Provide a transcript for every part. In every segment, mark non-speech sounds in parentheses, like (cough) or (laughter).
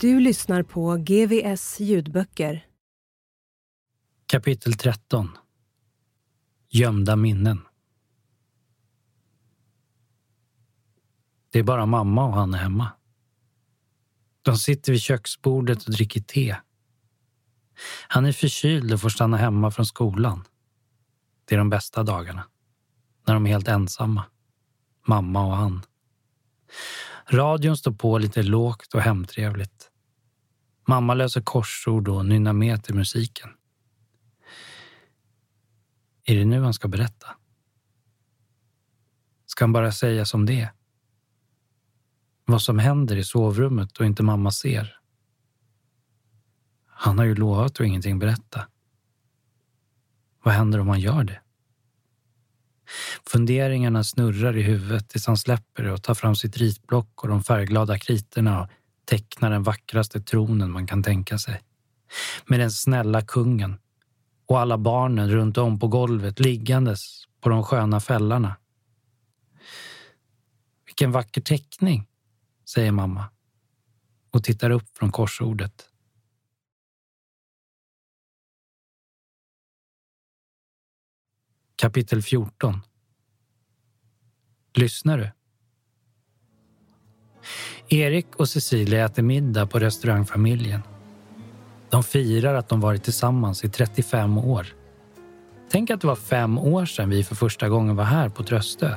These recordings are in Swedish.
Du lyssnar på GVS ljudböcker. Kapitel 13 Gömda minnen Det är bara mamma och han är hemma. De sitter vid köksbordet och dricker te. Han är förkyld och får stanna hemma från skolan. Det är de bästa dagarna. När de är helt ensamma. Mamma och han. Radion står på lite lågt och hemtrevligt. Mamma löser korsord och nynnar med till musiken. Är det nu han ska berätta? Ska han bara säga som det är? Vad som händer i sovrummet och inte mamma ser? Han har ju lovat att ingenting berätta. Vad händer om han gör det? Funderingarna snurrar i huvudet tills han släpper det och tar fram sitt ritblock och de färgglada kriterna och tecknar den vackraste tronen man kan tänka sig. Med den snälla kungen och alla barnen runt om på golvet liggandes på de sköna fällarna. Vilken vacker teckning, säger mamma och tittar upp från korsordet. Kapitel 14 Lyssnar du? Erik och Cecilia äter middag på restaurangfamiljen. De firar att de varit tillsammans i 35 år. Tänk att det var fem år sedan vi för första gången var här på Tröstö,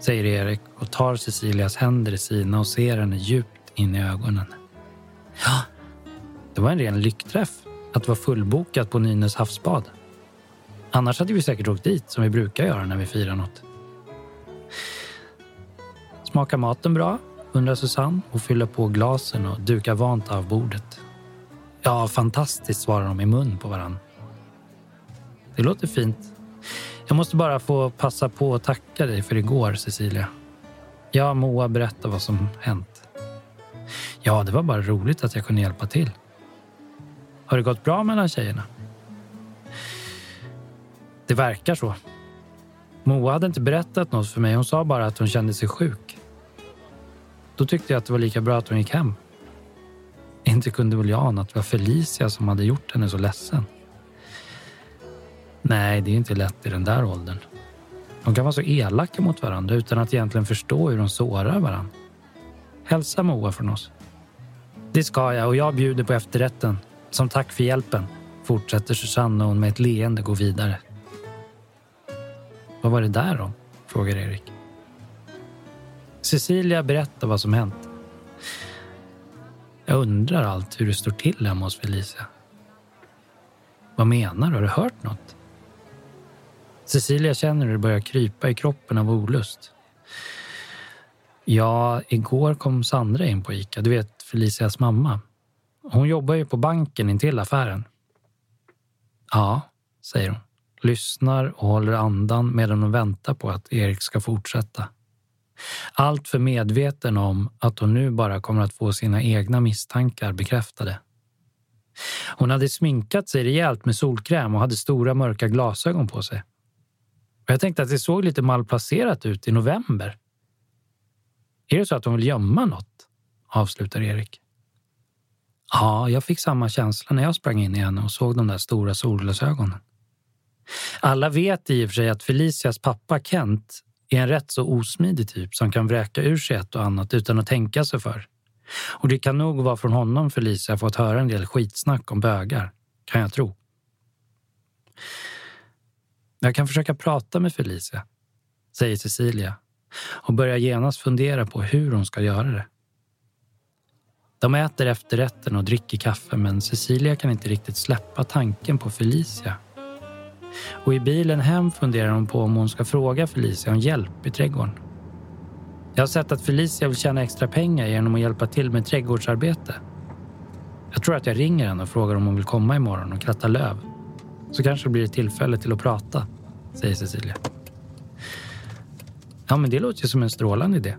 säger Erik och tar Cecilias händer i sina och ser henne djupt in i ögonen. Ja, det var en ren lyckträff att det var fullbokat på Nynäs havsbad. Annars hade vi säkert åkt dit som vi brukar göra när vi firar något. Smakar maten bra? undrar Susanne och fyller på glasen och dukar vant av bordet. Ja, fantastiskt, svarar de i mun på varann. Det låter fint. Jag måste bara få passa på att tacka dig för igår, Cecilia. Ja, Moa berättar vad som hänt. Ja, det var bara roligt att jag kunde hjälpa till. Har det gått bra mellan tjejerna? Det verkar så. Moa hade inte berättat något för mig. Hon sa bara att hon kände sig sjuk. Då tyckte jag att det var lika bra att hon gick hem. Inte kunde väl jag ana att det var Felicia som hade gjort henne så ledsen. Nej, det är inte lätt i den där åldern. De kan vara så elaka mot varandra utan att egentligen förstå hur de sårar varandra. Hälsa Moa från oss. Det ska jag och jag bjuder på efterrätten. Som tack för hjälpen, fortsätter Susanne och hon med ett leende går vidare. Vad var det där om? frågar Erik. Cecilia berättar vad som hänt. Jag undrar allt hur det står till hemma hos Felicia. Vad menar du? Har du hört något? Cecilia känner hur det börjar krypa i kroppen av olust. Ja, igår kom Sandra in på Ica. Du vet, Felicias mamma. Hon jobbar ju på banken intill affären. Ja, säger hon. Lyssnar och håller andan medan hon väntar på att Erik ska fortsätta. Allt för medveten om att hon nu bara kommer att få sina egna misstankar bekräftade. Hon hade sminkat sig rejält med solkräm och hade stora mörka glasögon på sig. Och jag tänkte att det såg lite malplacerat ut i november. Är det så att hon vill gömma något? avslutar Erik. Ja, jag fick samma känsla när jag sprang in i henne och såg de där stora solglasögonen. Alla vet i och för sig att Felicias pappa Kent är en rätt så osmidig typ som kan vräka ur sig ett och annat utan att tänka sig för. Och det kan nog vara från honom Felicia fått höra en del skitsnack om bögar, kan jag tro. Jag kan försöka prata med Felicia, säger Cecilia och börjar genast fundera på hur hon ska göra det. De äter efterrätten och dricker kaffe men Cecilia kan inte riktigt släppa tanken på Felicia. Och i bilen hem funderar hon på om hon ska fråga Felicia om hjälp i trädgården. Jag har sett att Felicia vill tjäna extra pengar genom att hjälpa till med trädgårdsarbete. Jag tror att jag ringer henne och frågar om hon vill komma imorgon och kratta löv. Så kanske det blir ett tillfälle till att prata, säger Cecilia. Ja, men det låter ju som en strålande idé.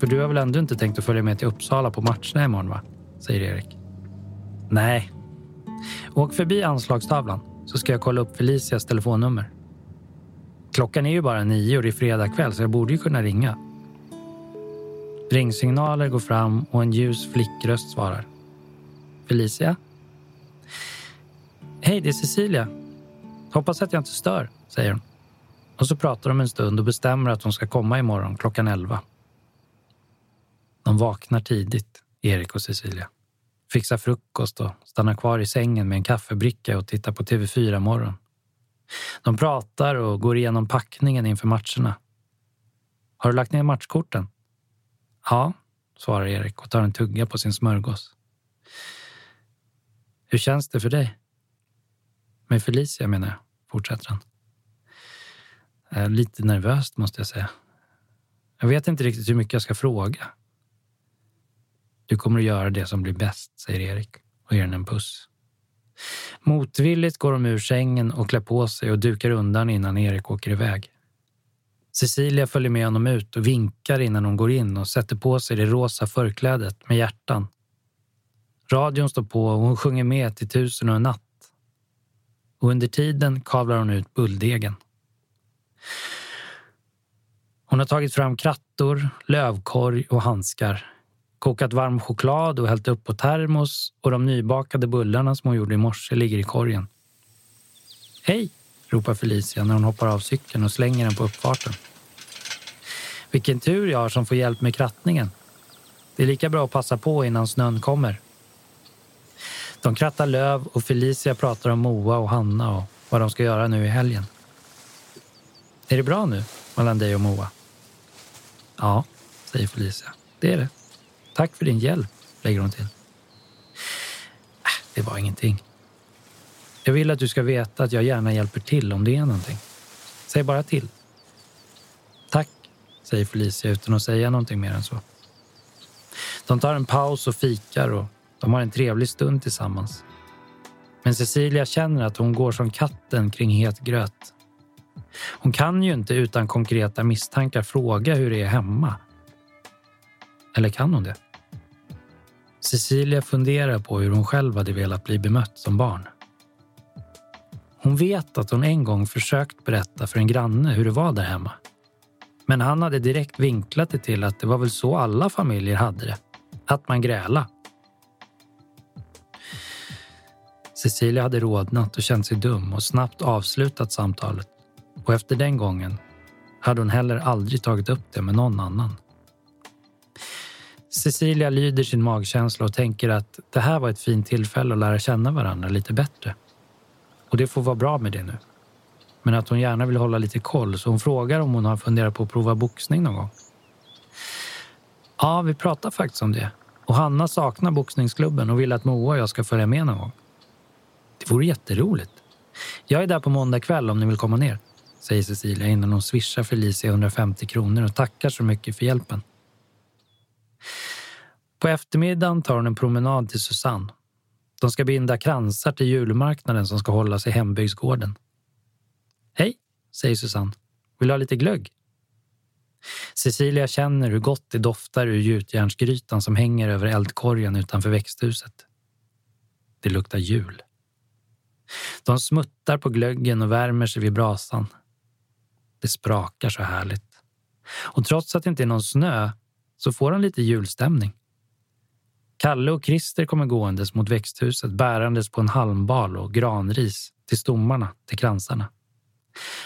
För du har väl ändå inte tänkt att följa med till Uppsala på matcherna imorgon, va? Säger Erik. Nej. Åk förbi anslagstavlan så ska jag kolla upp Felicias telefonnummer. Klockan är ju bara nio och det är fredag kväll så jag borde ju kunna ringa. Ringsignaler går fram och en ljus flickröst svarar. Felicia? Hej, det är Cecilia. Hoppas att jag inte stör, säger hon. Och så pratar de en stund och bestämmer att hon ska komma imorgon klockan elva. De vaknar tidigt, Erik och Cecilia. Fixar frukost och stannar kvar i sängen med en kaffebricka och tittar på TV4 morgon. De pratar och går igenom packningen inför matcherna. Har du lagt ner matchkorten? Ja, svarar Erik och tar en tugga på sin smörgås. Hur känns det för dig? Med Felicia menar jag, fortsätter han. Lite nervöst måste jag säga. Jag vet inte riktigt hur mycket jag ska fråga. Du kommer att göra det som blir bäst, säger Erik och ger henne en puss. Motvilligt går de ur sängen och klär på sig och dukar undan innan Erik åker iväg. Cecilia följer med honom ut och vinkar innan hon går in och sätter på sig det rosa förklädet med hjärtan. Radion står på och hon sjunger med till Tusen och en natt. Och under tiden kavlar hon ut bulldegen. Hon har tagit fram krattor, lövkorg och handskar kokat varm choklad och hällt upp på termos och de nybakade bullarna som hon gjorde i morse ligger i korgen. Hej, ropar Felicia när hon hoppar av cykeln och slänger den på uppfarten. Vilken tur jag har som får hjälp med krattningen. Det är lika bra att passa på innan snön kommer. De krattar löv och Felicia pratar om Moa och Hanna och vad de ska göra nu i helgen. Är det bra nu mellan dig och Moa? Ja, säger Felicia. Det är det. Tack för din hjälp, lägger hon till. Äh, det var ingenting. Jag vill att du ska veta att jag gärna hjälper till om det är någonting. Säg bara till. Tack, säger Felicia utan att säga någonting mer än så. De tar en paus och fikar och de har en trevlig stund tillsammans. Men Cecilia känner att hon går som katten kring het gröt. Hon kan ju inte utan konkreta misstankar fråga hur det är hemma eller kan hon det? Cecilia funderar på hur hon själv hade velat bli bemött som barn. Hon vet att hon en gång försökt berätta för en granne hur det var där hemma. Men han hade direkt vinklat det till att det var väl så alla familjer hade det. Att man gräla. Cecilia hade rodnat och känt sig dum och snabbt avslutat samtalet. Och efter den gången hade hon heller aldrig tagit upp det med någon annan. Cecilia lyder sin magkänsla och tänker att det här var ett fint tillfälle att lära känna varandra lite bättre. Och det får vara bra med det nu. Men att hon gärna vill hålla lite koll så hon frågar om hon har funderat på att prova boxning någon gång. Ja, vi pratar faktiskt om det. Och Hanna saknar boxningsklubben och vill att Moa och jag ska följa med någon gång. Det vore jätteroligt. Jag är där på måndag kväll om ni vill komma ner, säger Cecilia innan hon swishar Felicia 150 kronor och tackar så mycket för hjälpen. På eftermiddagen tar hon en promenad till Susanne. De ska binda kransar till julmarknaden som ska hållas i hembygdsgården. Hej, säger Susanne. Vill du ha lite glögg? Cecilia känner hur gott det doftar ur gjutjärnsgrytan som hänger över eldkorgen utanför växthuset. Det luktar jul. De smuttar på glöggen och värmer sig vid brasan. Det sprakar så härligt. Och trots att det inte är någon snö så får han lite julstämning. Kalle och Christer kommer gåendes mot växthuset bärandes på en halmbal och granris till stommarna till kransarna.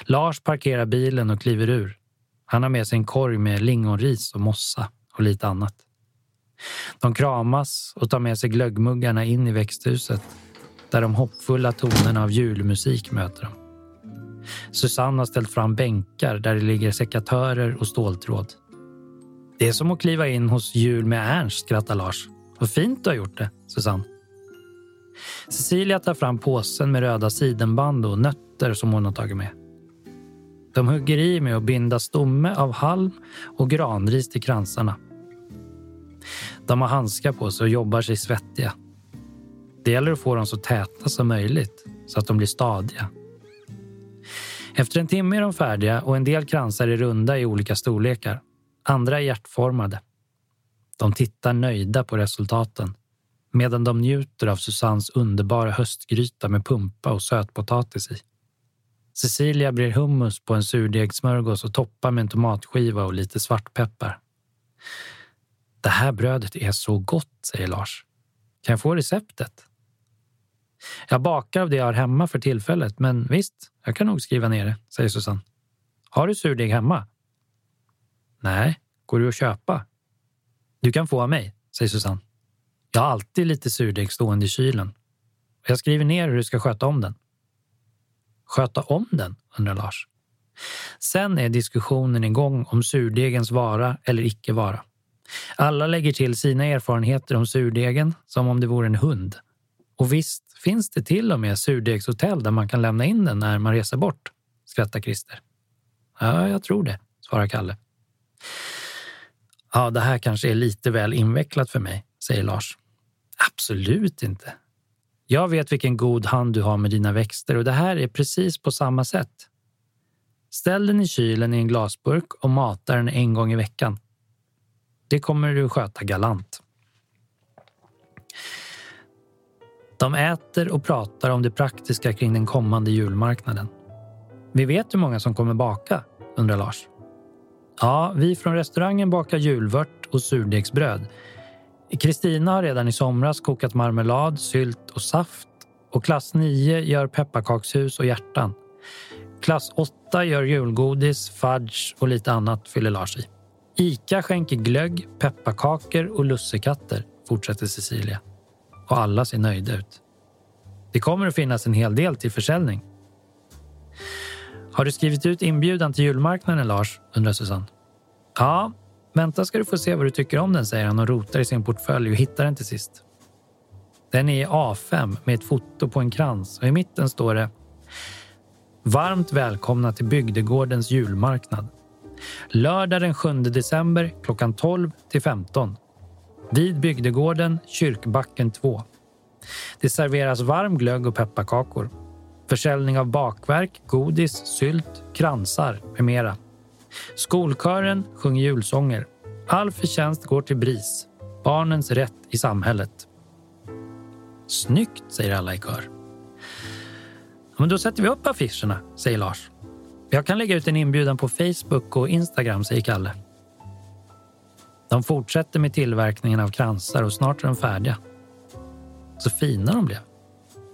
Lars parkerar bilen och kliver ur. Han har med sig en korg med lingonris och mossa och lite annat. De kramas och tar med sig glöggmuggarna in i växthuset där de hoppfulla tonerna av julmusik möter dem. Susanne har ställt fram bänkar där det ligger sekatörer och ståltråd. Det är som att kliva in hos Jul med Ernst, skrattar Lars. Vad fint du har gjort det, Susanne. Cecilia tar fram påsen med röda sidenband och nötter som hon har tagit med. De hugger i med att binda stomme av halm och granris till kransarna. De har handskar på sig och jobbar sig svettiga. Det gäller att få dem så täta som möjligt så att de blir stadiga. Efter en timme är de färdiga och en del kransar är runda i olika storlekar. Andra är hjärtformade. De tittar nöjda på resultaten medan de njuter av Susannes underbara höstgryta med pumpa och sötpotatis i. Cecilia brer hummus på en surdegssmörgås och toppar med en tomatskiva och lite svartpeppar. Det här brödet är så gott, säger Lars. Kan jag få receptet? Jag bakar av det jag har hemma för tillfället, men visst, jag kan nog skriva ner det, säger Susanne. Har du surdeg hemma? Nej, går du att köpa? Du kan få av mig, säger Susanne. Jag har alltid lite surdeg stående i kylen. Jag skriver ner hur du ska sköta om den. Sköta om den, undrar Lars. Sen är diskussionen igång om surdegens vara eller icke vara. Alla lägger till sina erfarenheter om surdegen som om det vore en hund. Och visst finns det till och med surdegshotell där man kan lämna in den när man reser bort, skrattar Christer. Ja, jag tror det, svarar Kalle. Ja, det här kanske är lite väl invecklat för mig, säger Lars. Absolut inte. Jag vet vilken god hand du har med dina växter och det här är precis på samma sätt. Ställ den i kylen i en glasburk och mata den en gång i veckan. Det kommer du sköta galant. De äter och pratar om det praktiska kring den kommande julmarknaden. Vi vet hur många som kommer baka, undrar Lars. Ja, vi från restaurangen bakar julvört och surdegsbröd. Kristina har redan i somras kokat marmelad, sylt och saft och klass 9 gör pepparkakshus och hjärtan. Klass 8 gör julgodis, fudge och lite annat fyller Lars i. Ica skänker glögg, pepparkakor och lussekatter, fortsätter Cecilia. Och alla ser nöjda ut. Det kommer att finnas en hel del till försäljning. Har du skrivit ut inbjudan till julmarknaden, Lars? undrar Susanne. Ja, vänta ska du få se vad du tycker om den, säger han och rotar i sin portfölj och hittar den till sist. Den är i A5 med ett foto på en krans och i mitten står det Varmt välkomna till Bygdegårdens julmarknad. Lördag den 7 december klockan 12 till 15. Vid Bygdegården, Kyrkbacken 2. Det serveras varm glögg och pepparkakor. Försäljning av bakverk, godis, sylt, kransar med mera. Skolkören sjunger julsånger. All förtjänst går till BRIS, barnens rätt i samhället. Snyggt, säger alla i kör. Men då sätter vi upp affischerna, säger Lars. Jag kan lägga ut en inbjudan på Facebook och Instagram, säger Kalle. De fortsätter med tillverkningen av kransar och snart är de färdiga. Så fina de blev.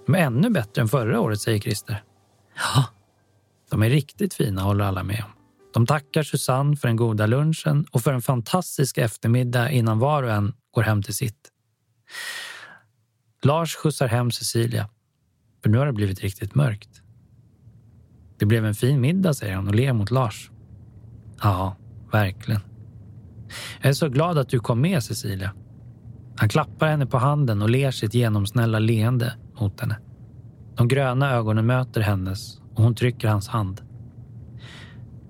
De är ännu bättre än förra året, säger Christer. Ja, de är riktigt fina, håller alla med om. De tackar Susanne för den goda lunchen och för en fantastisk eftermiddag innan var och en går hem till sitt. Lars skjutsar hem Cecilia, för nu har det blivit riktigt mörkt. Det blev en fin middag, säger han och ler mot Lars. Ja, verkligen. Jag är så glad att du kom med, Cecilia. Han klappar henne på handen och ler sitt genomsnälla leende mot henne. De gröna ögonen möter hennes och hon trycker hans hand.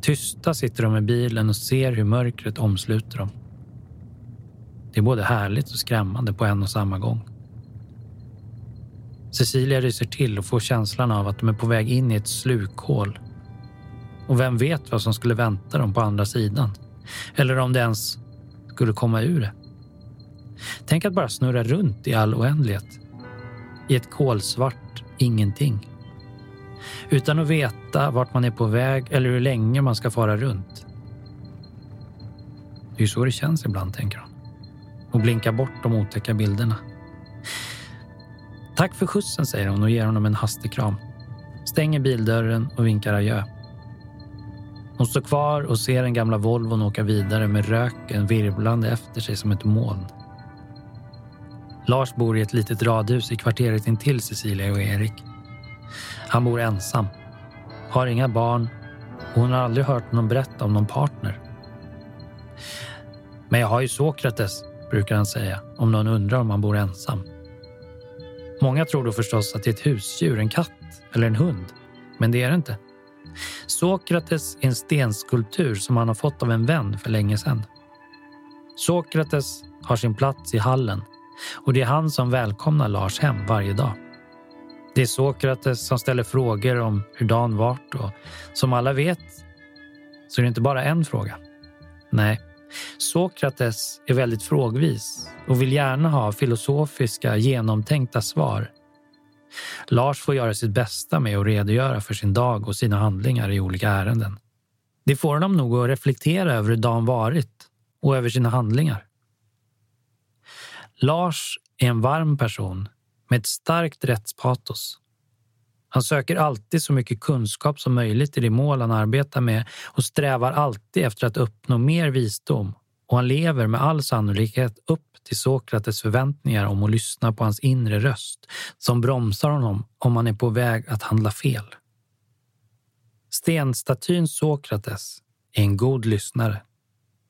Tysta sitter de i bilen och ser hur mörkret omsluter dem. Det är både härligt och skrämmande på en och samma gång. Cecilia ryser till och får känslan av att de är på väg in i ett slukhål. Och vem vet vad som skulle vänta dem på andra sidan? Eller om det ens skulle komma ur det. Tänk att bara snurra runt i all oändlighet. I ett kolsvart ingenting. Utan att veta vart man är på väg eller hur länge man ska fara runt. Det är ju så det känns ibland, tänker hon. och blinkar bort de otäcka bilderna. Tack för skjutsen, säger hon och ger honom en hastig kram. Stänger bildörren och vinkar adjö. Hon står kvar och ser den gamla Volvon åka vidare med röken virvlande efter sig som ett moln. Lars bor i ett litet radhus i kvarteret intill Cecilia och Erik. Han bor ensam, har inga barn och hon har aldrig hört någon berätta om någon partner. Men jag har ju Sokrates, brukar han säga om någon undrar om han bor ensam. Många tror då förstås att det är ett husdjur, en katt eller en hund. Men det är det inte. Sokrates är en stenskulptur som han har fått av en vän för länge sedan. Sokrates har sin plats i hallen och det är han som välkomnar Lars hem varje dag. Det är Sokrates som ställer frågor om hur dagen varit och som alla vet så är det inte bara en fråga. Nej, Sokrates är väldigt frågvis och vill gärna ha filosofiska, genomtänkta svar. Lars får göra sitt bästa med att redogöra för sin dag och sina handlingar i olika ärenden. Det får honom nog att reflektera över hur dagen varit och över sina handlingar. Lars är en varm person med ett starkt rättspatos. Han söker alltid så mycket kunskap som möjligt i det mål han arbetar med och strävar alltid efter att uppnå mer visdom och han lever med all sannolikhet upp till Sokrates förväntningar om att lyssna på hans inre röst som bromsar honom om han är på väg att handla fel. Stenstatyn Sokrates är en god lyssnare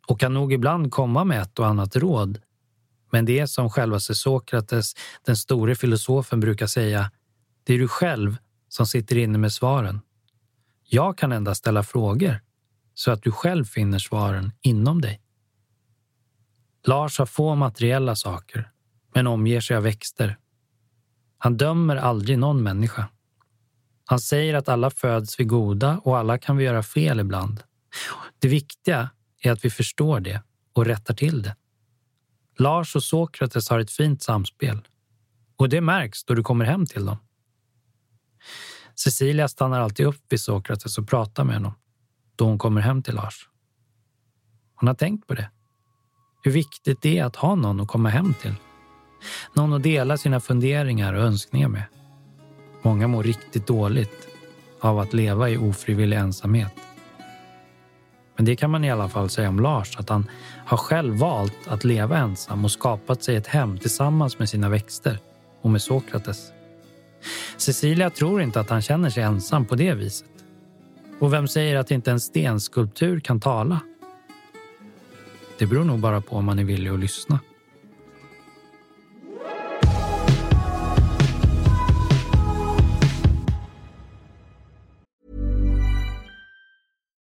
och kan nog ibland komma med ett och annat råd. Men det är som självaste Sokrates, den store filosofen, brukar säga. Det är du själv som sitter inne med svaren. Jag kan endast ställa frågor så att du själv finner svaren inom dig. Lars har få materiella saker, men omger sig av växter. Han dömer aldrig någon människa. Han säger att alla föds vi goda och alla kan vi göra fel ibland. Det viktiga är att vi förstår det och rättar till det. Lars och Sokrates har ett fint samspel och det märks då du kommer hem till dem. Cecilia stannar alltid upp vid Sokrates och pratar med honom då hon kommer hem till Lars. Hon har tänkt på det. Hur viktigt det är att ha någon att komma hem till. Någon att dela sina funderingar och önskningar med. Många mår riktigt dåligt av att leva i ofrivillig ensamhet. Men det kan man i alla fall säga om Lars, att han har själv valt att leva ensam och skapat sig ett hem tillsammans med sina växter och med Sokrates. Cecilia tror inte att han känner sig ensam på det viset. Och vem säger att inte en stenskulptur kan tala? Det beror nog bara på om man är villig att lyssna.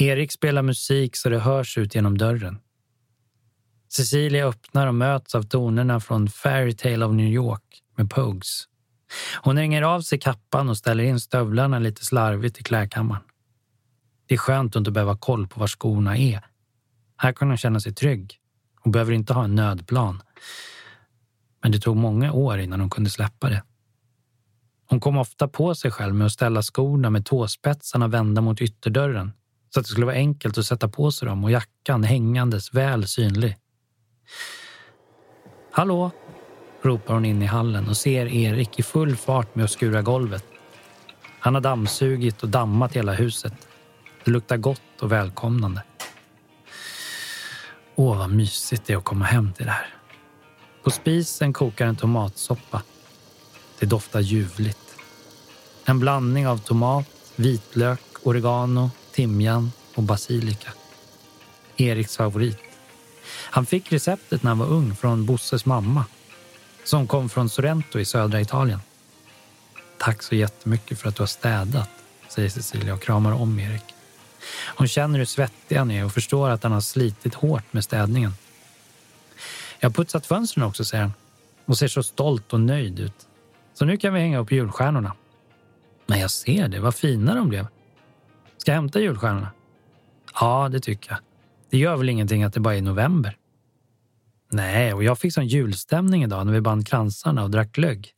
Erik spelar musik så det hörs ut genom dörren. Cecilia öppnar och möts av tonerna från Fairy Tale of New York med Pogues. Hon ringer av sig kappan och ställer in stövlarna lite slarvigt i klädkammaren. Det är skönt att inte behöva ha koll på var skorna är. Här kan hon känna sig trygg och behöver inte ha en nödplan. Men det tog många år innan hon kunde släppa det. Hon kom ofta på sig själv med att ställa skorna med tåspetsarna vända mot ytterdörren så att det skulle vara enkelt att sätta på sig dem och jackan hängandes väl synlig. Hallå? ropar hon in i hallen och ser Erik i full fart med att skura golvet. Han har dammsugit och dammat hela huset. Det luktar gott och välkomnande. Åh, vad mysigt det är att komma hem till det här. På spisen kokar en tomatsoppa. Det doftar ljuvligt. En blandning av tomat, vitlök, oregano, timjan och basilika. Eriks favorit. Han fick receptet när han var ung från Bosses mamma som kom från Sorrento i södra Italien. Tack så jättemycket för att du har städat, säger Cecilia och kramar om Erik. Hon känner hur svettig han är och förstår att han har slitit hårt med städningen. Jag har putsat fönstren också, säger han och ser så stolt och nöjd ut. Så nu kan vi hänga upp julstjärnorna. Men jag ser det, vad fina de blev. Ska jag hämta julstjärnorna? Ja, det tycker jag. Det gör väl ingenting att det bara är november? Nej, och jag fick sån julstämning idag när vi band kransarna och drack glögg.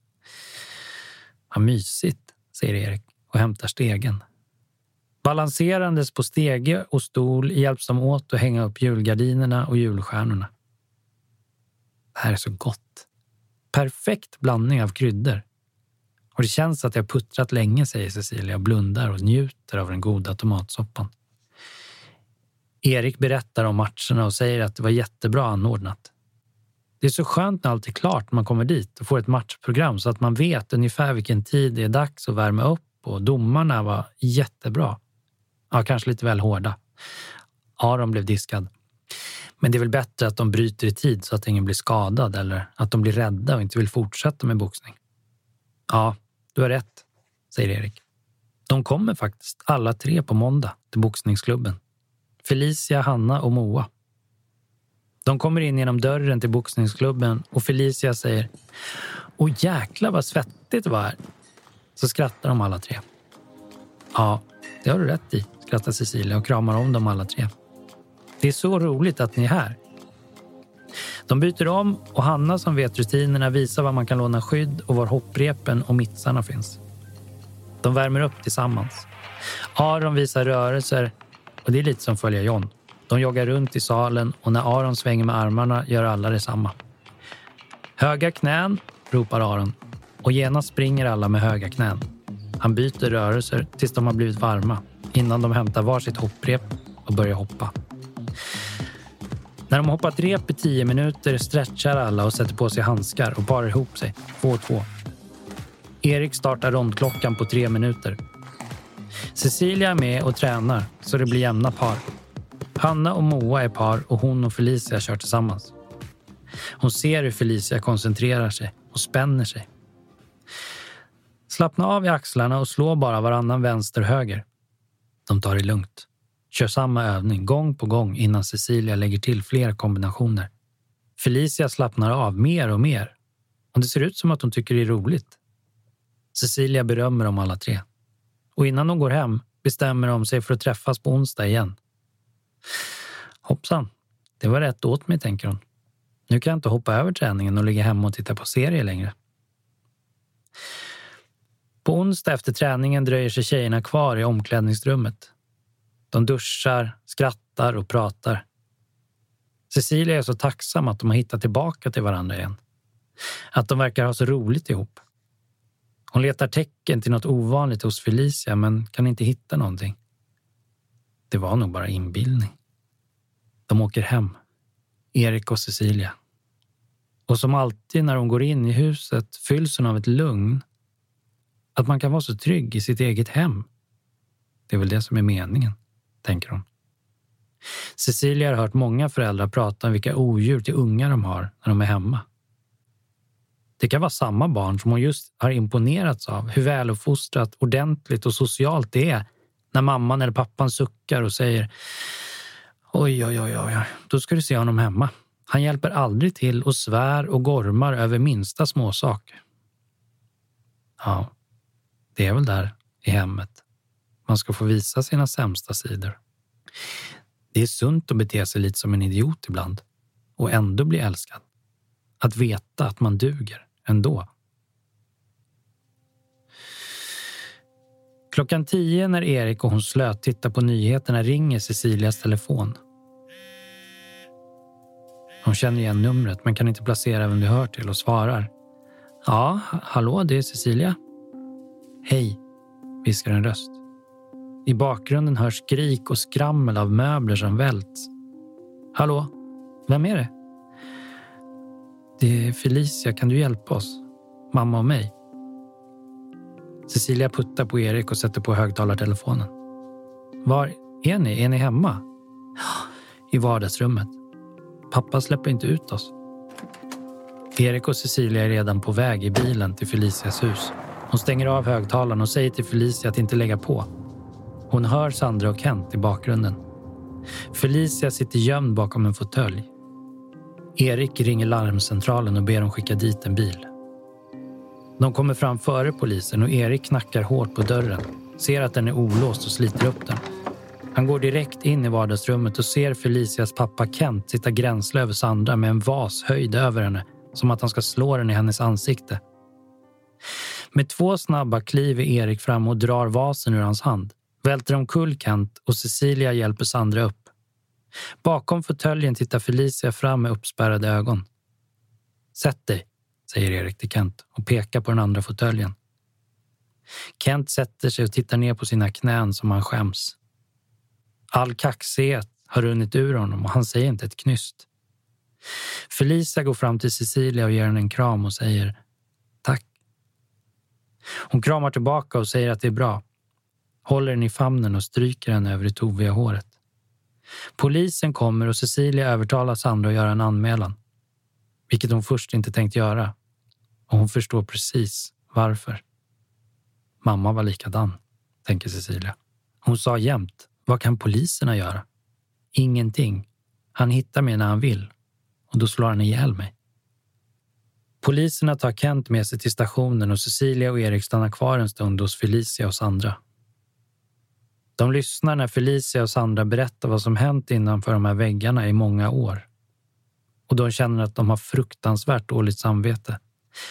Vad mysigt, säger Erik och hämtar stegen. Balanserandes på stege och stol hjälps de åt att hänga upp julgardinerna och julstjärnorna. Det här är så gott. Perfekt blandning av kryddor. Och det känns att jag puttrat länge, säger Cecilia och blundar och njuter av den goda tomatsoppan. Erik berättar om matcherna och säger att det var jättebra anordnat. Det är så skönt när allt är klart när man kommer dit och får ett matchprogram så att man vet ungefär vilken tid det är dags att värma upp och domarna var jättebra. Ja, kanske lite väl hårda. Aron blev diskad. Men det är väl bättre att de bryter i tid så att ingen blir skadad eller att de blir rädda och inte vill fortsätta med boxning. Ja, du har rätt, säger Erik. De kommer faktiskt alla tre på måndag till boxningsklubben. Felicia, Hanna och Moa. De kommer in genom dörren till boxningsklubben och Felicia säger Åh jäklar vad svettigt det var här. Så skrattar de alla tre. Ja, det har du rätt i, skrattar Cecilia och kramar om dem alla tre. Det är så roligt att ni är här. De byter om och Hanna som vet rutinerna visar var man kan låna skydd och var hopprepen och mittsarna finns. De värmer upp tillsammans. Aron visar rörelser och det är lite som följa John. De joggar runt i salen och när Aron svänger med armarna gör alla detsamma. Höga knän, ropar Aron och genast springer alla med höga knän. Han byter rörelser tills de har blivit varma innan de hämtar varsitt hopprep och börjar hoppa. När de hoppat rep i tio minuter stretchar alla och sätter på sig handskar och parar ihop sig, två och två. Erik startar rondklockan på tre minuter. Cecilia är med och tränar så det blir jämna par. Hanna och Moa är par och hon och Felicia kör tillsammans. Hon ser hur Felicia koncentrerar sig och spänner sig. Slappna av i axlarna och slå bara varannan vänster och höger. De tar det lugnt. Kör samma övning gång på gång innan Cecilia lägger till fler kombinationer. Felicia slappnar av mer och mer och det ser ut som att hon tycker det är roligt. Cecilia berömmer dem alla tre. Och innan de går hem bestämmer de sig för att träffas på onsdag igen. Hoppsan, det var rätt åt mig, tänker hon. Nu kan jag inte hoppa över träningen och ligga hemma och titta på serier längre. På onsdag efter träningen dröjer sig tjejerna kvar i omklädningsrummet. De duschar, skrattar och pratar. Cecilia är så tacksam att de har hittat tillbaka till varandra igen. Att de verkar ha så roligt ihop. Hon letar tecken till något ovanligt hos Felicia men kan inte hitta någonting. Det var nog bara inbildning. De åker hem, Erik och Cecilia. Och som alltid när hon går in i huset fylls hon av ett lugn. Att man kan vara så trygg i sitt eget hem. Det är väl det som är meningen, tänker hon. Cecilia har hört många föräldrar prata om vilka odjur till ungar de har när de är hemma. Det kan vara samma barn som hon just har imponerats av hur väluppfostrat, ordentligt och socialt det är när mamman eller pappan suckar och säger Oj, oj, oj, oj, då ska du se honom hemma. Han hjälper aldrig till och svär och gormar över minsta småsak. Ja, det är väl där i hemmet man ska få visa sina sämsta sidor. Det är sunt att bete sig lite som en idiot ibland och ändå bli älskad. Att veta att man duger ändå. Klockan tio när Erik och hon slöt titta på nyheterna ringer Cecilias telefon. Hon känner igen numret men kan inte placera vem det hör till och svarar. Ja, hallå, det är Cecilia. Hej, viskar en röst. I bakgrunden hörs skrik och skrammel av möbler som välts. Hallå, vem är det? Det är Felicia, kan du hjälpa oss? Mamma och mig. Cecilia puttar på Erik och sätter på högtalartelefonen. Var är ni? Är ni hemma? I vardagsrummet. Pappa släpper inte ut oss. Erik och Cecilia är redan på väg i bilen till Felicias hus. Hon stänger av högtalaren och säger till Felicia att inte lägga på. Hon hör Sandra och Kent i bakgrunden. Felicia sitter gömd bakom en fåtölj. Erik ringer larmcentralen och ber dem skicka dit en bil. De kommer fram före polisen och Erik knackar hårt på dörren, ser att den är olåst och sliter upp den. Han går direkt in i vardagsrummet och ser Felicias pappa Kent sitta gränsle över Sandra med en vas höjd över henne, som att han ska slå den i hennes ansikte. Med två snabba kliv är Erik fram och drar vasen ur hans hand, välter omkull Kent och Cecilia hjälper Sandra upp. Bakom fåtöljen tittar Felicia fram med uppspärrade ögon. Sätt dig, säger Erik till Kent och pekar på den andra fåtöljen. Kent sätter sig och tittar ner på sina knän som han skäms. All kaxighet har runnit ur honom och han säger inte ett knyst. Felicia går fram till Cecilia och ger henne en kram och säger tack. Hon kramar tillbaka och säger att det är bra. Håller henne i famnen och stryker henne över det toviga håret. Polisen kommer och Cecilia övertalar Sandra att göra en anmälan. Vilket hon först inte tänkt göra. Och hon förstår precis varför. Mamma var likadan, tänker Cecilia. Hon sa jämt, vad kan poliserna göra? Ingenting. Han hittar mig när han vill och då slår han ihjäl mig. Poliserna tar Kent med sig till stationen och Cecilia och Erik stannar kvar en stund hos Felicia och Sandra. De lyssnar när Felicia och Sandra berättar vad som hänt innanför de här väggarna i många år. Och de känner att de har fruktansvärt dåligt samvete.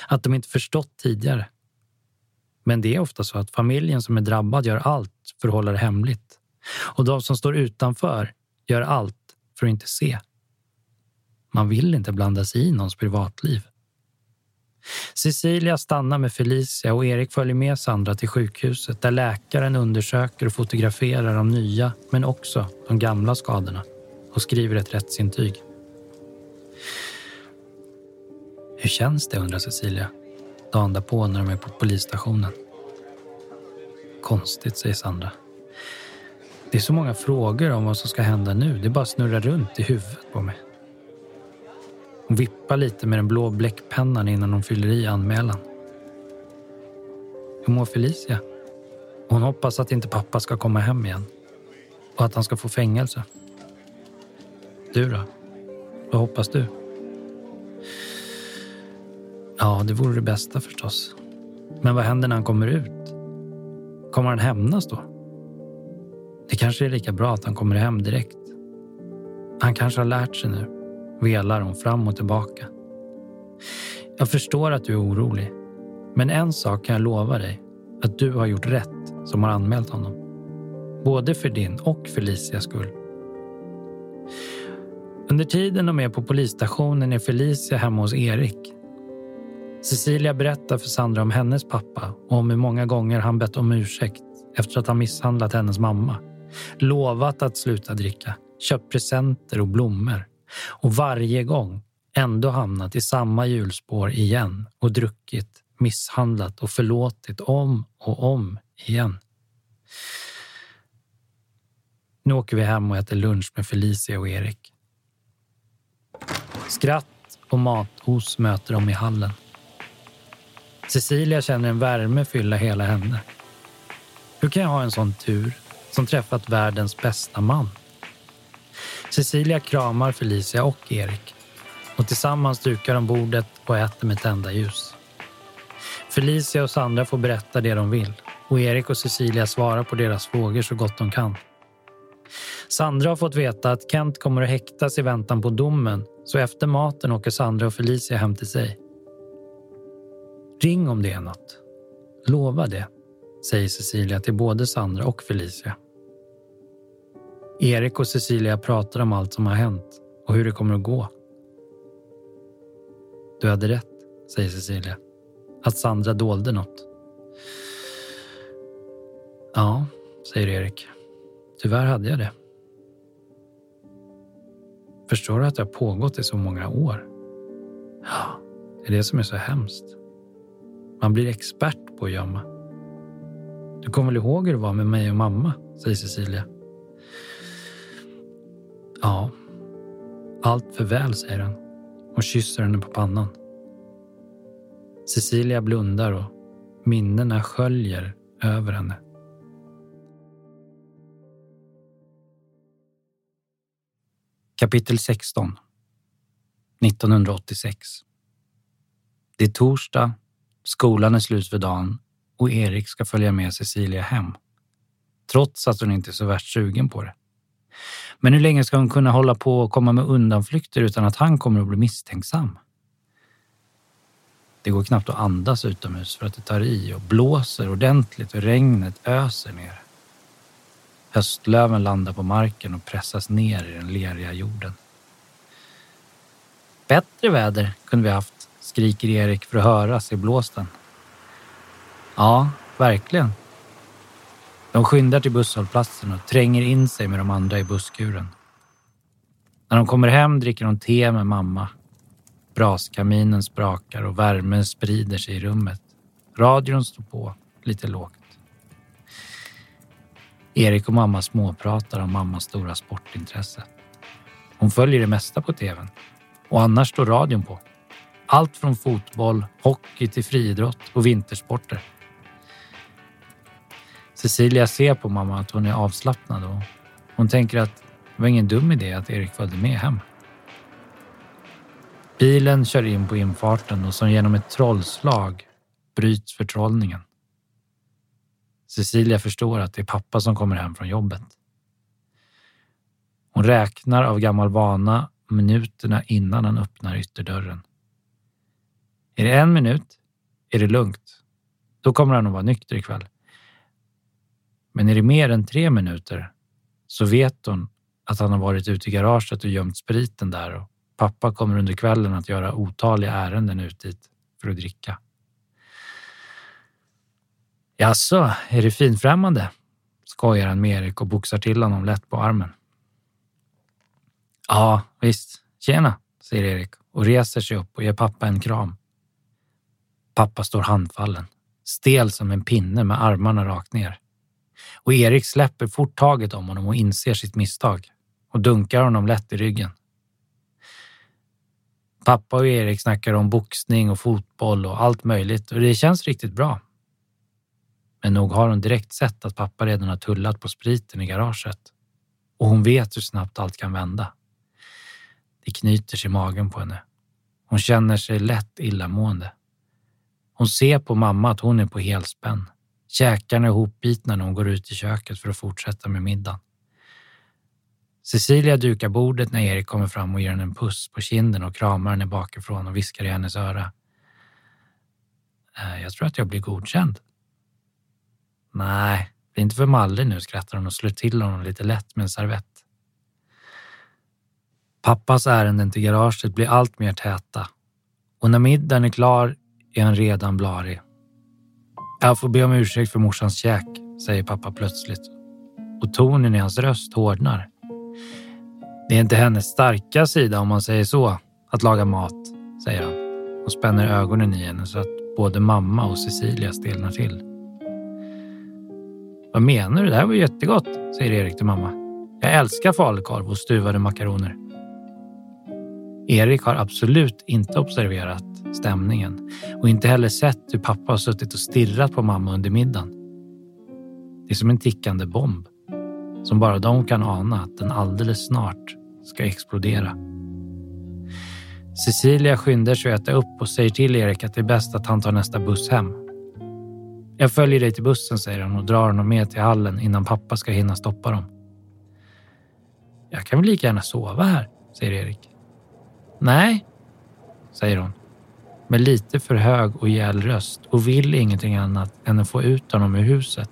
Att de inte förstått tidigare. Men det är ofta så att familjen som är drabbad gör allt för att hålla det hemligt. Och de som står utanför gör allt för att inte se. Man vill inte blanda sig i någons privatliv. Cecilia stannar med Felicia och Erik följer med Sandra till sjukhuset där läkaren undersöker och fotograferar de nya, men också de gamla skadorna och skriver ett rättsintyg. Hur känns det, undrar Cecilia dagen därpå när de är på polisstationen. Konstigt, säger Sandra. Det är så många frågor om vad som ska hända nu. Det bara snurrar runt i huvudet på mig. Hon vippar lite med den blå bläckpennan innan hon fyller i anmälan. Hur mår Felicia? Hon hoppas att inte pappa ska komma hem igen och att han ska få fängelse. Du då? Vad hoppas du? Ja, det vore det bästa förstås. Men vad händer när han kommer ut? Kommer han hämnas då? Det kanske är lika bra att han kommer hem direkt. Han kanske har lärt sig nu, velar hon fram och tillbaka. Jag förstår att du är orolig, men en sak kan jag lova dig. Att du har gjort rätt som har anmält honom. Både för din och Felicias skull. Under tiden de är på polisstationen är Felicia hemma hos Erik Cecilia berättar för Sandra om hennes pappa och om hur många gånger han bett om ursäkt efter att ha misshandlat hennes mamma. Lovat att sluta dricka, köpt presenter och blommor och varje gång ändå hamnat i samma hjulspår igen och druckit, misshandlat och förlåtit om och om igen. Nu åker vi hem och äter lunch med Felicia och Erik. Skratt och matos möter dem i hallen. Cecilia känner en värme fylla hela henne. Hur kan jag ha en sån tur som träffat världens bästa man? Cecilia kramar Felicia och Erik och tillsammans dukar de bordet och äter med tända ljus. Felicia och Sandra får berätta det de vill och Erik och Cecilia svarar på deras frågor så gott de kan. Sandra har fått veta att Kent kommer att häktas i väntan på domen så efter maten åker Sandra och Felicia hem till sig. Ring om det är något. Lova det, säger Cecilia till både Sandra och Felicia. Erik och Cecilia pratar om allt som har hänt och hur det kommer att gå. Du hade rätt, säger Cecilia. Att Sandra dolde något. Ja, säger Erik. Tyvärr hade jag det. Förstår du att det har pågått i så många år? Ja, det är det som är så hemskt. Man blir expert på att gömma. Du kommer väl ihåg hur det var med mig och mamma, säger Cecilia. Ja, allt för väl, säger han och kysser henne på pannan. Cecilia blundar och minnena sköljer över henne. Kapitel 16 1986 Det är torsdag, skolan är slut för dagen och Erik ska följa med Cecilia hem. Trots att hon inte är så värst sugen på det. Men hur länge ska hon kunna hålla på och komma med undanflykter utan att han kommer att bli misstänksam? Det går knappt att andas utomhus för att det tar i och blåser ordentligt och regnet öser ner. Höstlöven landar på marken och pressas ner i den leriga jorden. Bättre väder kunde vi haft, skriker Erik för att höras i blåsten. Ja, verkligen. De skyndar till busshållplatsen och tränger in sig med de andra i busskuren. När de kommer hem dricker de te med mamma. Braskaminen sprakar och värmen sprider sig i rummet. Radion står på, lite lågt. Erik och mamma småpratar om mammas stora sportintresse. Hon följer det mesta på tvn och annars står radion på. Allt från fotboll, hockey till friidrott och vintersporter. Cecilia ser på mamma att hon är avslappnad och hon tänker att det var ingen dum idé att Erik följde med hem. Bilen kör in på infarten och som genom ett trollslag bryts förtrollningen. Cecilia förstår att det är pappa som kommer hem från jobbet. Hon räknar av gammal vana minuterna innan han öppnar ytterdörren. Är det en minut är det lugnt. Då kommer han att vara nykter ikväll. Men är det mer än tre minuter så vet hon att han har varit ute i garaget och gömt spriten där och pappa kommer under kvällen att göra otaliga ärenden ut dit för att dricka. Jaså, är det finfrämmande? skojar han med Erik och boxar till honom lätt på armen. Ja, visst. Tjena, säger Erik och reser sig upp och ger pappa en kram. Pappa står handfallen, stel som en pinne med armarna rakt ner. Och Erik släpper fort taget om honom och inser sitt misstag och dunkar honom lätt i ryggen. Pappa och Erik snackar om boxning och fotboll och allt möjligt och det känns riktigt bra. Men nog har hon direkt sett att pappa redan har tullat på spriten i garaget och hon vet hur snabbt allt kan vända. Det knyter sig i magen på henne. Hon känner sig lätt illamående. Hon ser på mamma att hon är på helspänn. Käkarna är ihopbitna när hon går ut i köket för att fortsätta med middagen. Cecilia dukar bordet när Erik kommer fram och ger henne en puss på kinden och kramar henne bakifrån och viskar i hennes öra. Eh, jag tror att jag blir godkänd. Nej, det är inte för mallig nu, skrattar hon och slår till honom lite lätt med en servett. Pappas ärenden till garaget blir allt mer täta och när middagen är klar är han redan blarig. Jag får be om ursäkt för morsans käk, säger pappa plötsligt och tonen i hans röst hårdnar. Det är inte hennes starka sida om man säger så, att laga mat, säger han och spänner ögonen i henne så att både mamma och Cecilia stelnar till. Vad menar du? Det här var jättegott, säger Erik till mamma. Jag älskar falukorv och stuvade makaroner. Erik har absolut inte observerat stämningen och inte heller sett hur pappa har suttit och stirrat på mamma under middagen. Det är som en tickande bomb som bara de kan ana att den alldeles snart ska explodera. Cecilia skyndar sig att äta upp och säger till Erik att det är bäst att han tar nästa buss hem. Jag följer dig till bussen, säger han och drar honom med till hallen innan pappa ska hinna stoppa dem. Jag kan väl lika gärna sova här, säger Erik. Nej, säger hon med lite för hög och gäll röst och vill ingenting annat än att få ut honom ur huset.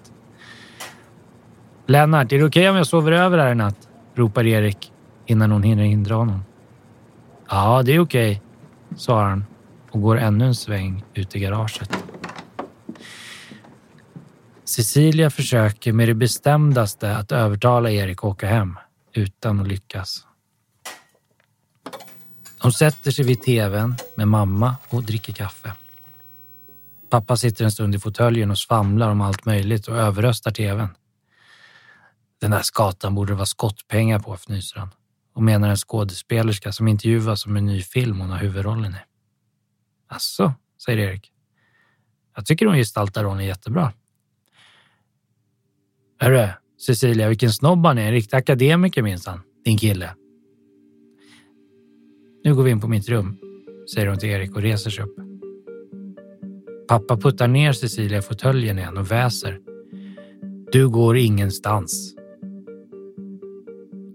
Lennart, är det okej okay om jag sover över här i natt? ropar Erik innan hon hinner hindra honom. Ja, det är okej, okay, svarar han och går ännu en sväng ut i garaget. Cecilia försöker med det bestämdaste att övertala Erik att åka hem utan att lyckas. De sätter sig vid tvn med mamma och dricker kaffe. Pappa sitter en stund i fåtöljen och svamlar om allt möjligt och överröstar tvn. Den där skatan borde det vara skottpengar på, fnyser han och menar en skådespelerska som intervjuas om en ny film hon har huvudrollen i. Asså, säger Erik. Jag tycker hon gestaltar rollen jättebra. Hörru, Cecilia, vilken snobb han är. En riktig akademiker minsann, din kille. Nu går vi in på mitt rum, säger hon till Erik och reser sig upp. Pappa puttar ner Cecilia i fåtöljen igen och väser. Du går ingenstans.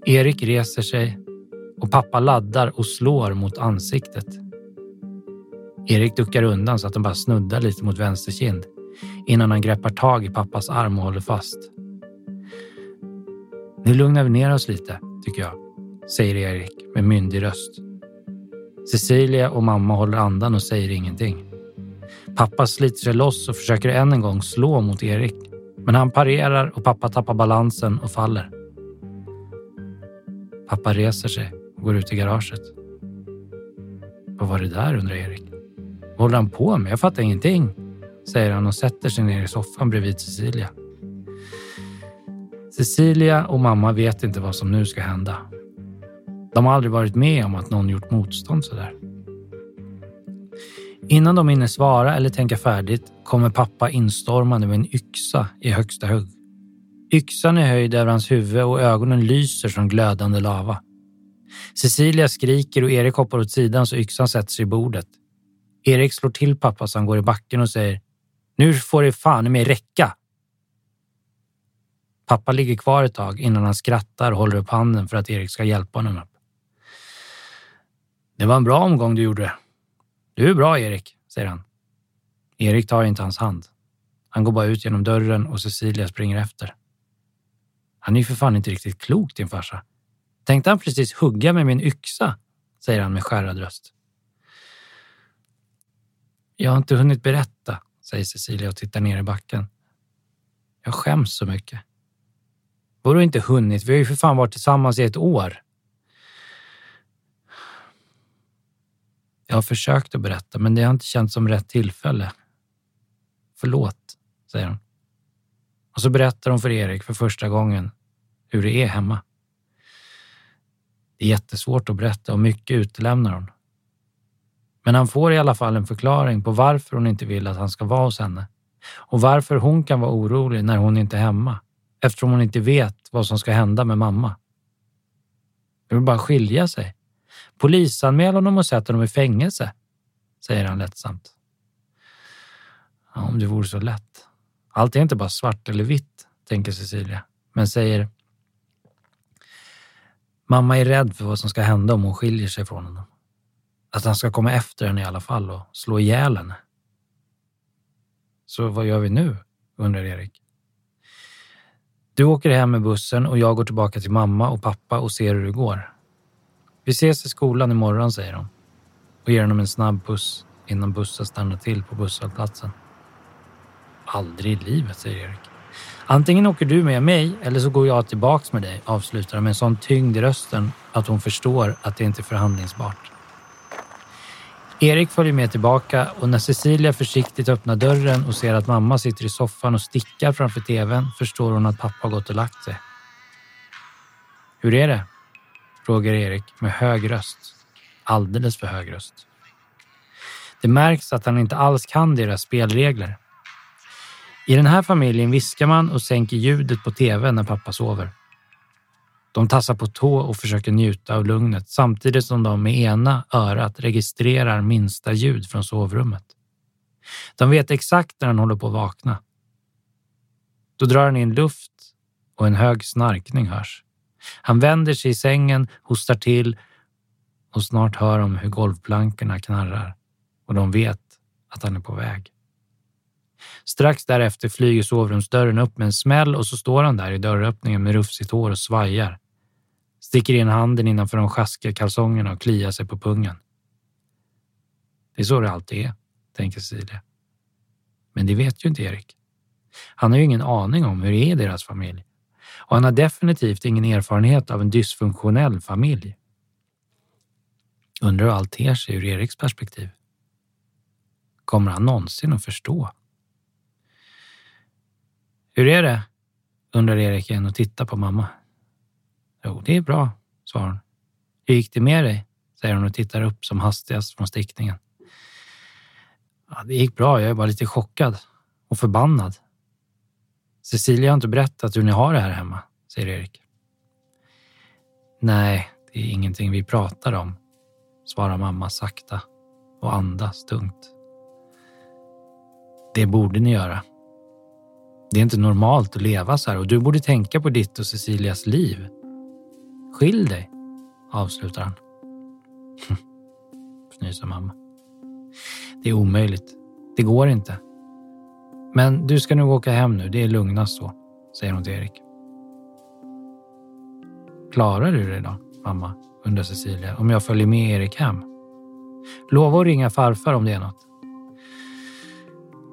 Erik reser sig och pappa laddar och slår mot ansiktet. Erik duckar undan så att han bara snuddar lite mot vänster kind innan han greppar tag i pappas arm och håller fast. Nu lugnar vi ner oss lite, tycker jag, säger Erik med myndig röst. Cecilia och mamma håller andan och säger ingenting. Pappa sliter sig loss och försöker än en gång slå mot Erik. Men han parerar och pappa tappar balansen och faller. Pappa reser sig och går ut i garaget. Vad var det där, undrar Erik. Vad håller han på med? Jag fattar ingenting, säger han och sätter sig ner i soffan bredvid Cecilia. Cecilia och mamma vet inte vad som nu ska hända. De har aldrig varit med om att någon gjort motstånd sådär. Innan de hinner svara eller tänka färdigt kommer pappa instormande med en yxa i högsta hugg. Yxan är höjd över hans huvud och ögonen lyser som glödande lava. Cecilia skriker och Erik hoppar åt sidan så yxan sätter sig i bordet. Erik slår till pappa så han går i backen och säger Nu får det fan med räcka! Pappa ligger kvar ett tag innan han skrattar och håller upp handen för att Erik ska hjälpa honom upp. Det var en bra omgång du gjorde. Du är bra, Erik, säger han. Erik tar inte hans hand. Han går bara ut genom dörren och Cecilia springer efter. Han är ju för fan inte riktigt klok, din farsa. Tänkte han precis hugga med min yxa, säger han med skärrad röst. Jag har inte hunnit berätta, säger Cecilia och tittar ner i backen. Jag skäms så mycket. Vadå inte hunnit? Vi har ju för fan varit tillsammans i ett år. Jag har försökt att berätta, men det har inte känts som rätt tillfälle. Förlåt, säger hon. Och så berättar hon för Erik för första gången hur det är hemma. Det är jättesvårt att berätta och mycket utelämnar hon. Men han får i alla fall en förklaring på varför hon inte vill att han ska vara hos henne och varför hon kan vara orolig när hon inte är hemma eftersom hon inte vet vad som ska hända med mamma. Det vill bara skilja sig. Polisanmäl honom och sätt honom i fängelse, säger han lättsamt. Ja, om det vore så lätt. Allt är inte bara svart eller vitt, tänker Cecilia, men säger Mamma är rädd för vad som ska hända om hon skiljer sig från honom. Att han ska komma efter henne i alla fall och slå ihjäl henne. Så vad gör vi nu? undrar Erik. Du åker hem med bussen och jag går tillbaka till mamma och pappa och ser hur det går. Vi ses i skolan imorgon, säger hon och ger honom en snabb puss innan bussen stannar till på busshållplatsen. Aldrig i livet, säger Erik. Antingen åker du med mig eller så går jag tillbaks med dig, avslutar han med en sån tyngd i rösten att hon förstår att det inte är förhandlingsbart. Erik följer med tillbaka och när Cecilia försiktigt öppnar dörren och ser att mamma sitter i soffan och stickar framför tvn förstår hon att pappa har gått och lagt sig. Hur är det? Frågar Erik med hög röst. Alldeles för hög röst. Det märks att han inte alls kan deras spelregler. I den här familjen viskar man och sänker ljudet på tv när pappa sover. De tassar på tå och försöker njuta av lugnet samtidigt som de med ena örat registrerar minsta ljud från sovrummet. De vet exakt när han håller på att vakna. Då drar han in luft och en hög snarkning hörs. Han vänder sig i sängen, hostar till och snart hör de hur golvplankorna knarrar och de vet att han är på väg. Strax därefter flyger sovrumsdörren upp med en smäll och så står han där i dörröppningen med rufsigt hår och svajar. Sticker in handen innanför de sjaskiga kalsongerna och kliar sig på pungen. Det är så det alltid är, tänker Cecilia. Men det vet ju inte Erik. Han har ju ingen aning om hur det är i deras familj. Och han har definitivt ingen erfarenhet av en dysfunktionell familj. Undrar hur allt ter sig ur Eriks perspektiv. Kommer han någonsin att förstå? Hur är det? undrar Erik igen och tittar på mamma. Jo, det är bra, svarar hon. Hur gick det med dig? säger hon och tittar upp som hastigast från stickningen. Ja, det gick bra, jag är bara lite chockad och förbannad. Cecilia har inte berättat hur ni har det här hemma, säger Erik. Nej, det är ingenting vi pratar om, svarar mamma sakta och andas tungt. Det borde ni göra. Det är inte normalt att leva så här och du borde tänka på ditt och Cecilias liv. Skilj dig, avslutar han. (laughs) Fnyser mamma. Det är omöjligt. Det går inte. Men du ska nog åka hem nu. Det är lugnast så, säger hon till Erik. Klarar du det då, mamma? undrar Cecilia. Om jag följer med Erik hem? Lova att ringa farfar om det är något.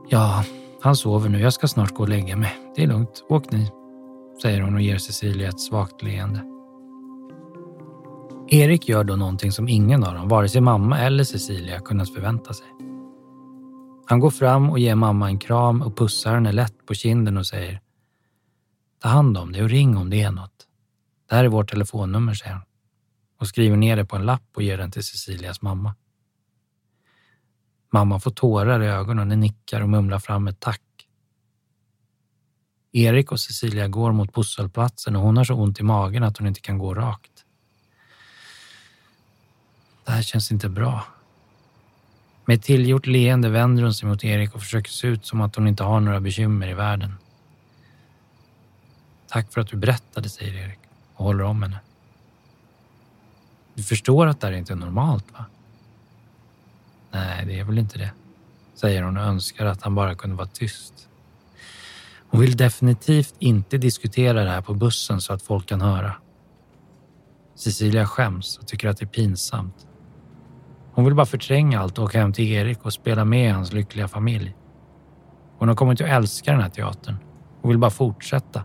Ja, han sover nu. Jag ska snart gå och lägga mig. Det är lugnt. Åk ni, säger hon och ger Cecilia ett svagt leende. Erik gör då någonting som ingen av dem, vare sig mamma eller Cecilia, kunnat förvänta sig. Han går fram och ger mamma en kram och pussar henne lätt på kinden och säger Ta hand om dig och ring om det är något. Det här är vårt telefonnummer, säger han och skriver ner det på en lapp och ger den till Cecilias mamma. Mamma får tårar i ögonen och nickar och mumlar fram ett tack. Erik och Cecilia går mot pusselplatsen och hon har så ont i magen att hon inte kan gå rakt. Det här känns inte bra. Med ett tillgjort leende vänder hon sig mot Erik och försöker se ut som att hon inte har några bekymmer i världen. Tack för att du berättade, säger Erik och håller om henne. Du förstår att det här inte är normalt, va? Nej, det är väl inte det, säger hon och önskar att han bara kunde vara tyst. Hon vill definitivt inte diskutera det här på bussen så att folk kan höra. Cecilia skäms och tycker att det är pinsamt. Hon vill bara förtränga allt och åka hem till Erik och spela med hans lyckliga familj. Hon har kommit att älska den här teatern och vill bara fortsätta.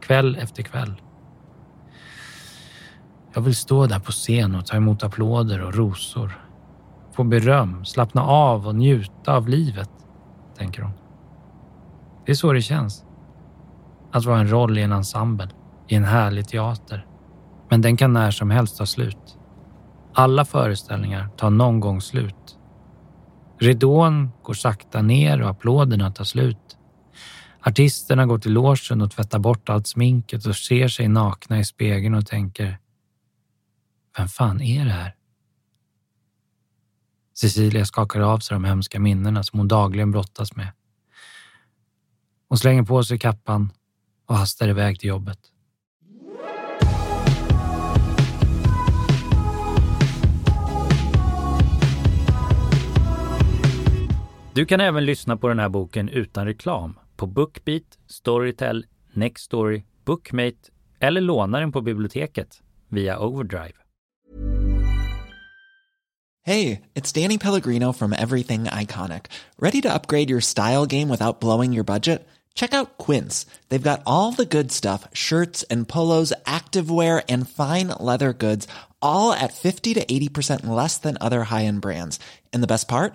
Kväll efter kväll. Jag vill stå där på scen och ta emot applåder och rosor. Få beröm, slappna av och njuta av livet, tänker hon. Det är så det känns. Att vara en roll i en ensemble, i en härlig teater. Men den kan när som helst ta slut. Alla föreställningar tar någon gång slut. Ridån går sakta ner och applåderna tar slut. Artisterna går till logen och tvättar bort allt sminket och ser sig nakna i spegeln och tänker Vem fan är det här? Cecilia skakar av sig de hemska minnena som hon dagligen brottas med. Hon slänger på sig kappan och hastar iväg till jobbet. Du kan även lyssna på den här boken utan reklam på Bookbeat, Storytel, Nextory, Bookmate eller låna den på biblioteket via Overdrive. Hey, it's Danny Pellegrino from Everything Iconic. Ready to upgrade your style game without blowing your budget? Check out Quince. They've got all the good stuff, shirts and polos, activewear and fine leather goods, all at 50 to 80% less than other high-end brands. And the best part?